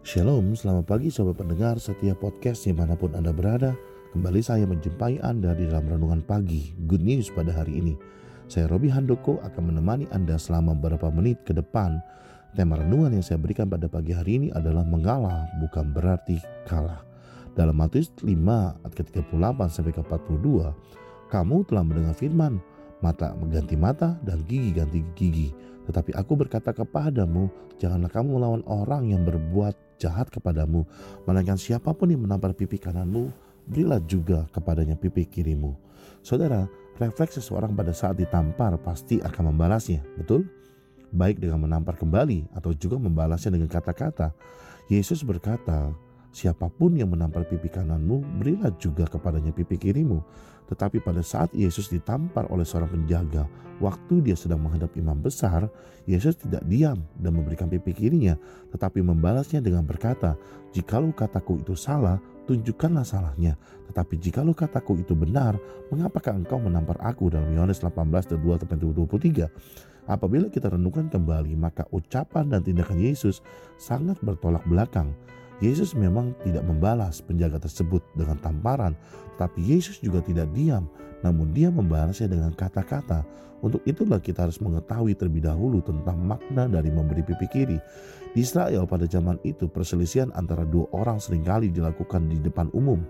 Shalom, selamat pagi sobat pendengar setiap podcast di mana pun Anda berada. Kembali saya menjumpai Anda di dalam renungan pagi Good News pada hari ini. Saya Robi Handoko akan menemani Anda selama beberapa menit ke depan. Tema renungan yang saya berikan pada pagi hari ini adalah mengalah bukan berarti kalah. Dalam Matius 5 ayat ke-38 sampai ke-42, kamu telah mendengar firman, mata mengganti mata dan gigi ganti gigi. Tetapi aku berkata kepadamu, janganlah kamu melawan orang yang berbuat jahat kepadamu, melainkan siapa pun yang menampar pipi kananmu, berilah juga kepadanya pipi kirimu. Saudara, refleks seseorang pada saat ditampar pasti akan membalasnya, betul? Baik dengan menampar kembali atau juga membalasnya dengan kata-kata. Yesus berkata, Siapa pun yang menampar pipi kananmu, berilah juga kepadanya pipi kirimu. Tetapi pada saat Yesus ditampar oleh seorang penjaga, waktu dia sedang menghadap imam besar, Yesus tidak diam dan memberikan pipi kirinya, tetapi membalasnya dengan berkata, Jikalau kataku itu salah, tunjukkanlah salahnya. Tetapi jikalau kataku itu benar, mengapakah engkau menampar aku dalam Yohanes 18 dan 2 23? Apabila kita renungkan kembali, maka ucapan dan tindakan Yesus sangat bertolak belakang. Yesus memang tidak membalas penjaga tersebut dengan tamparan, tetapi Yesus juga tidak diam, namun dia membalasnya dengan kata-kata. Untuk itulah kita harus mengetahui terlebih dahulu tentang makna dari memberi pipi kiri. Di Israel pada zaman itu perselisihan antara dua orang sering kali dilakukan di depan umum.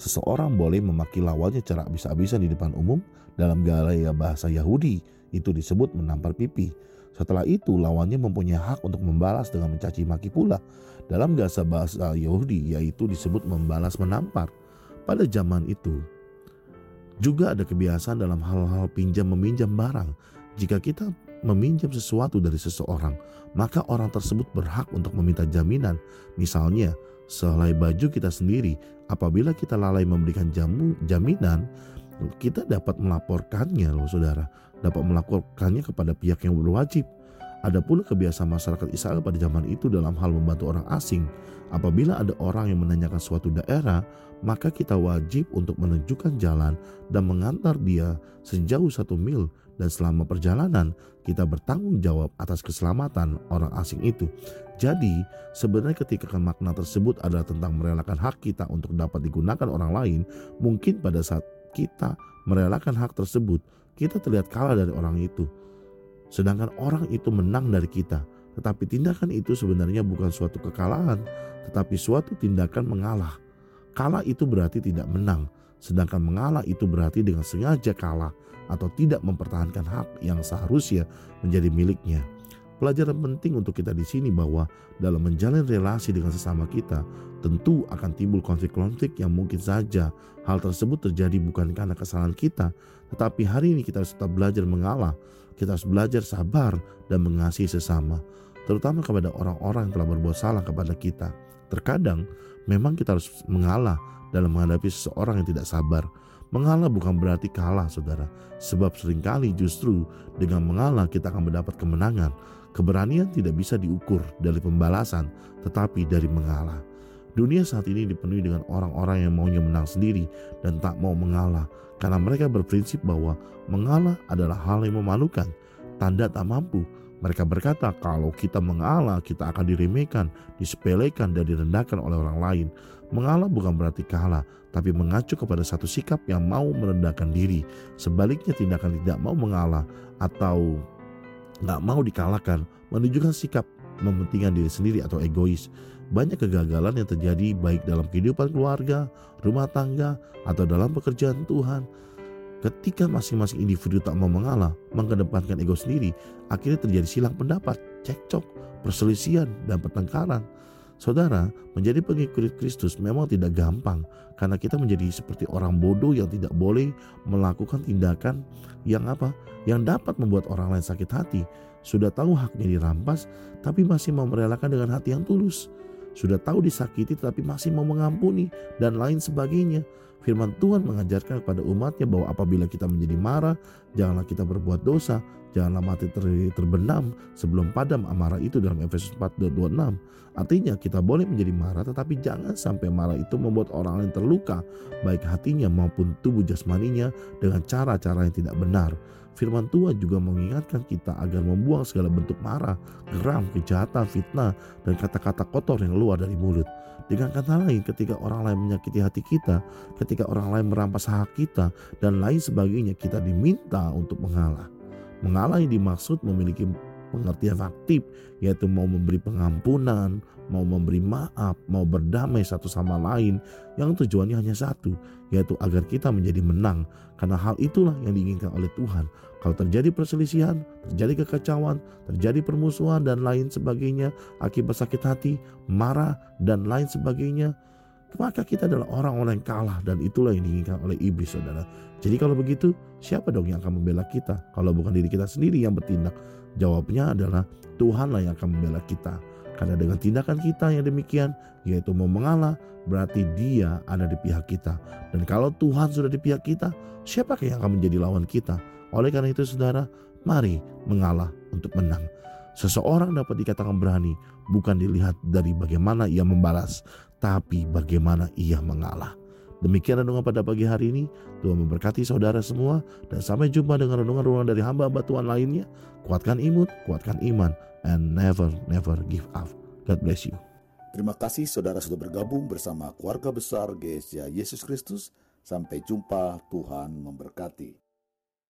Seseorang boleh memaki lawannya cara habis-habisan di depan umum dalam gaya bahasa Yahudi, itu disebut menampar pipi. Setelah itu lawannya mempunyai hak untuk membalas dengan mencaci maki pula. Dalam bahasa bahasa Yahudi yaitu disebut membalas menampar. Pada zaman itu juga ada kebiasaan dalam hal-hal pinjam meminjam barang. Jika kita meminjam sesuatu dari seseorang, maka orang tersebut berhak untuk meminta jaminan. Misalnya, sehelai baju kita sendiri, apabila kita lalai memberikan jamu, jaminan, kita dapat melaporkannya loh saudara dapat melaporkannya kepada pihak yang berwajib ada pula kebiasaan masyarakat Israel pada zaman itu dalam hal membantu orang asing. Apabila ada orang yang menanyakan suatu daerah, maka kita wajib untuk menunjukkan jalan dan mengantar dia sejauh satu mil dan selama perjalanan kita bertanggung jawab atas keselamatan orang asing itu. Jadi sebenarnya ketika makna tersebut adalah tentang merelakan hak kita untuk dapat digunakan orang lain, mungkin pada saat kita merelakan hak tersebut, kita terlihat kalah dari orang itu. Sedangkan orang itu menang dari kita. Tetapi tindakan itu sebenarnya bukan suatu kekalahan, tetapi suatu tindakan mengalah. Kalah itu berarti tidak menang, sedangkan mengalah itu berarti dengan sengaja kalah atau tidak mempertahankan hak yang seharusnya menjadi miliknya. Pelajaran penting untuk kita di sini bahwa dalam menjalin relasi dengan sesama kita, tentu akan timbul konflik-konflik yang mungkin saja hal tersebut terjadi bukan karena kesalahan kita, tetapi hari ini kita harus tetap belajar mengalah, kita harus belajar sabar dan mengasihi sesama, terutama kepada orang-orang yang telah berbuat salah kepada kita. Terkadang memang kita harus mengalah dalam menghadapi seseorang yang tidak sabar. Mengalah bukan berarti kalah, saudara, sebab sering kali justru dengan mengalah kita akan mendapat kemenangan. Keberanian tidak bisa diukur dari pembalasan, tetapi dari mengalah. Dunia saat ini dipenuhi dengan orang-orang yang maunya menang sendiri dan tak mau mengalah, karena mereka berprinsip bahwa mengalah adalah hal yang memalukan, tanda tak mampu. Mereka berkata, kalau kita mengalah, kita akan diremehkan, disepelekan, dan direndahkan oleh orang lain. Mengalah bukan berarti kalah, tapi mengacu kepada satu sikap yang mau merendahkan diri. Sebaliknya, tindakan tidak mau mengalah atau nggak mau dikalahkan, menunjukkan sikap mementingkan diri sendiri atau egois. Banyak kegagalan yang terjadi baik dalam kehidupan keluarga, rumah tangga, atau dalam pekerjaan Tuhan. Ketika masing-masing individu tak mau mengalah, mengedepankan ego sendiri, akhirnya terjadi silang pendapat, cekcok, perselisihan, dan pertengkaran. Saudara, menjadi pengikut Kristus memang tidak gampang karena kita menjadi seperti orang bodoh yang tidak boleh melakukan tindakan yang apa? Yang dapat membuat orang lain sakit hati. Sudah tahu haknya dirampas, tapi masih mau merelakan dengan hati yang tulus. Sudah tahu disakiti tapi masih mau mengampuni dan lain sebagainya. Firman Tuhan mengajarkan kepada umatnya bahwa apabila kita menjadi marah, janganlah kita berbuat dosa, janganlah mati ter terbenam sebelum padam amarah itu dalam Efesus 4:26. Artinya kita boleh menjadi marah tetapi jangan sampai marah itu membuat orang lain terluka, baik hatinya maupun tubuh jasmaninya dengan cara-cara yang tidak benar. Firman Tuhan juga mengingatkan kita agar membuang segala bentuk marah, geram, kejahatan, fitnah, dan kata-kata kotor yang keluar dari mulut. Dengan kata lain, ketika orang lain menyakiti hati kita, ketika orang lain merampas hak kita, dan lain sebagainya, kita diminta untuk mengalah. Mengalah yang dimaksud memiliki pengertian aktif yaitu mau memberi pengampunan, mau memberi maaf, mau berdamai satu sama lain yang tujuannya hanya satu yaitu agar kita menjadi menang karena hal itulah yang diinginkan oleh Tuhan. Kalau terjadi perselisihan, terjadi kekacauan, terjadi permusuhan dan lain sebagainya akibat sakit hati, marah dan lain sebagainya, maka kita adalah orang-orang yang kalah dan itulah yang diinginkan oleh iblis saudara. Jadi kalau begitu siapa dong yang akan membela kita kalau bukan diri kita sendiri yang bertindak? Jawabnya adalah Tuhanlah yang akan membela kita. Karena dengan tindakan kita yang demikian, yaitu mau mengalah, berarti dia ada di pihak kita. Dan kalau Tuhan sudah di pihak kita, siapakah yang akan menjadi lawan kita? Oleh karena itu saudara, mari mengalah untuk menang. Seseorang dapat dikatakan berani bukan dilihat dari bagaimana ia membalas, tapi bagaimana ia mengalah. Demikian renungan pada pagi hari ini. Tuhan memberkati saudara semua dan sampai jumpa dengan renungan-renungan dari hamba-hamba Tuhan lainnya. Kuatkan imun, kuatkan iman, and never, never give up. God bless you. Terima kasih saudara sudah bergabung bersama keluarga besar GSJ Yesus Kristus. Sampai jumpa, Tuhan memberkati.